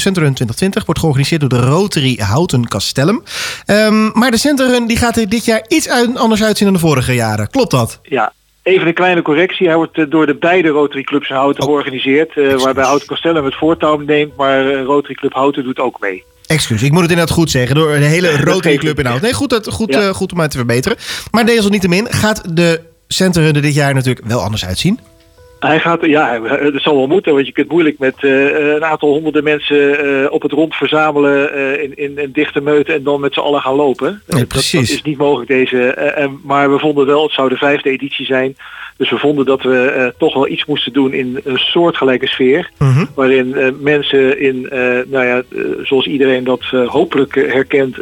Centerrun 2020 wordt georganiseerd door de Rotary Houten Castellum. Ehm, maar de Centerrun die gaat er dit jaar iets uit, anders uitzien dan de vorige jaren. Klopt dat? Ja, Even een kleine correctie. Hij wordt eh, door de beide Rotary Clubs in Houten georganiseerd. Uh, waarbij Houten Castellum het voortouw neemt, maar uh, Rotary Club Houten doet ook mee. Excuus, ik moet het inderdaad goed zeggen. Door de hele Rotary Club in Houten. Nee, goed, dat, goed, ja. goed om mij te verbeteren. Maar desalniettemin gaat de Centerrun er dit jaar natuurlijk wel anders uitzien. Hij gaat, ja, het zal wel moeten, want je kunt moeilijk met uh, een aantal honderden mensen uh, op het rond verzamelen uh, in, in een dichte meute en dan met z'n allen gaan lopen. Nee, dat, dat, is niet mogelijk deze. maar we vonden wel, het zou de vijfde editie zijn. Dus we vonden dat we toch wel iets moesten doen in een soortgelijke sfeer. Mhm. Waarin mensen in, nou ja, zoals iedereen dat hopelijk herkent,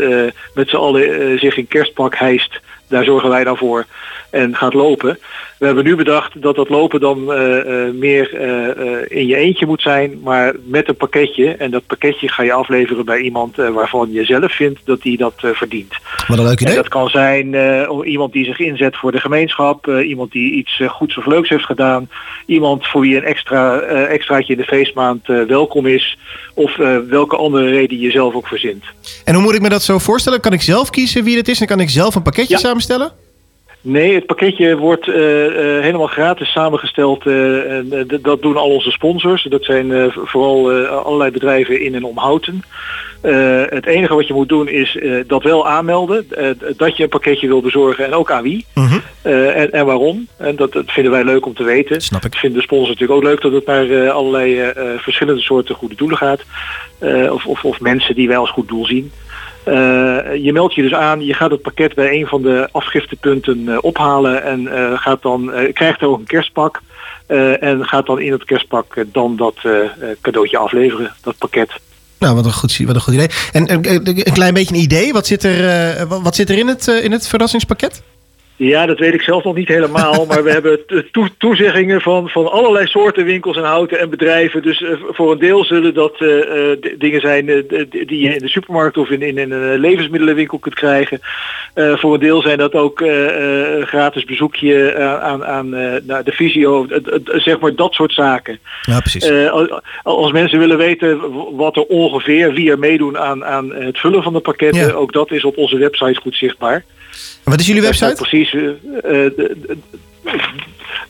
met z'n allen zich in kerstpak hijst. Daar zorgen wij dan voor en gaat lopen. We hebben nu bedacht dat dat lopen dan uh, uh, meer uh, in je eentje moet zijn, maar met een pakketje. En dat pakketje ga je afleveren bij iemand waarvan je zelf vindt dat die dat verdient. Wat een leuk idee. En dat kan zijn iemand die zich inzet voor de gemeenschap, iemand die iets goeds of leuks heeft gedaan, iemand voor wie een extra extraatje in de feestmaand welkom is, of welke andere reden je zelf ook verzint. En hoe moet ik me dat zo voorstellen? Kan ik zelf kiezen wie het is en kan ik zelf een pakketje Ja. samenstellen? Nee, het pakketje wordt eh, eh, helemaal gratis samengesteld. en, d- dat doen al onze sponsors. Dat zijn vooral allerlei bedrijven in en om Houten. Het enige wat je moet doen is dat wel aanmelden. dat je een pakketje wil bezorgen en ook aan wie. Mhm. En, en waarom. En dat, dat vinden wij leuk om te weten. Snap ik. Vind de sponsor natuurlijk ook leuk dat het naar allerlei verschillende soorten goede doelen gaat. Of, of, of mensen die wij als goed doel zien. Eh, je meldt je dus aan, je gaat het pakket bij een van de afgiftepunten eh, ophalen en eh, gaat dan, krijgt ook een kerstpak. en gaat dan in het kerstpak dan dat cadeautje afleveren, dat pakket. Nou, wat een goed, wat een goed idee. En eh, een klein beetje een idee. Wat zit er, wat- zit er in, het, in het verrassingspakket? Ja, dat weet ik zelf nog niet helemaal. Maar we hebben to- toe- toezeggingen van, van allerlei soorten winkels en houten en bedrijven. Dus eh, voor een deel zullen dat eh, eh, dingen zijn die je in de supermarkt of in, in, in een levensmiddelenwinkel kunt krijgen. Voor een deel zijn dat ook gratis bezoekje aan, aan naar de visio. Zeg maar dat soort zaken. Ja, precies. Als- mensen willen weten wat er ongeveer, wie er meedoen aan, aan het vullen van de pakketten. Ja. Ook dat is op onze website goed zichtbaar. Wat is jullie website? Precies. eh, eh, de,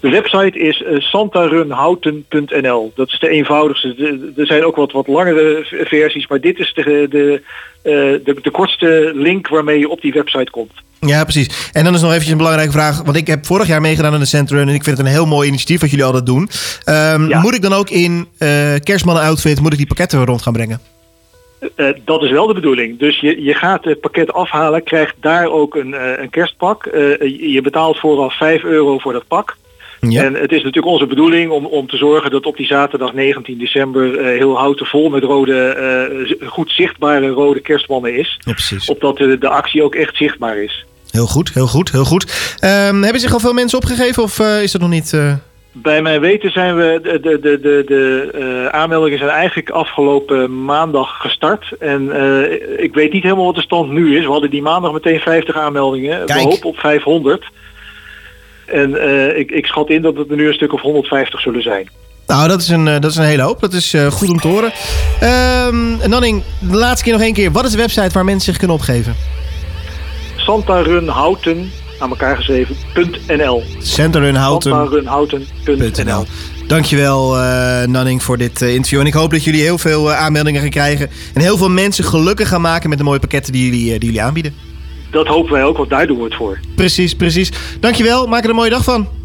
de- website is eh, santarunhouten.nl. Dat is de eenvoudigste. Er zijn ook wat, wat langere versies, maar dit is de, de, de, de kortste link waarmee je op die website komt. Ja, precies. En dan is nog eventjes een belangrijke vraag. Want ik heb vorig jaar meegedaan aan de Centrum. En ik vind het een heel mooi initiatief wat jullie altijd doen. Ehm, Ja. Moet ik dan ook in eh kerstmannen outfit moet ik die pakketten rond gaan brengen? Eh, dat is wel de bedoeling. Dus je, je gaat het pakket afhalen, krijgt daar ook een, eh, een kerstpak. Eh, je betaalt vooraf 5 euro voor dat pak. Ja. En het is natuurlijk onze bedoeling om, om te zorgen dat op die zaterdag 19 december heel houten vol met rode, goed zichtbare rode kerstmannen is. ja, precies. Opdat de, de actie ook echt zichtbaar is. Heel goed, heel goed, heel goed. Ehm, hebben zich al veel mensen opgegeven of is dat nog niet... Bij mijn weten zijn we, de, de, de, de, de eh, aanmeldingen zijn eigenlijk afgelopen maandag gestart. En eh, ik weet niet helemaal wat de stand nu is. We hadden die maandag meteen 50 aanmeldingen. Kijk. We hopen op 500. En eh, ik, ik schat in dat het er nu een stuk of 150 zullen zijn. Nou, dat is een, dat is een hele hoop. Dat is goed om te horen. En Nanning, de laatste keer nog één keer. Wat is de website waar mensen zich kunnen opgeven? Santarunhouten, aan elkaar geschreven, .nl. Centerunhouten.nl. Dankjewel eh Nanning voor dit eh, interview. En ik hoop dat jullie heel veel eh, aanmeldingen gaan krijgen. En heel veel mensen gelukkig gaan maken met de mooie pakketten die jullie, die jullie aanbieden. Dat hopen wij ook, want daar doen we het voor. Precies, precies. Dankjewel. Maak er een mooie dag van.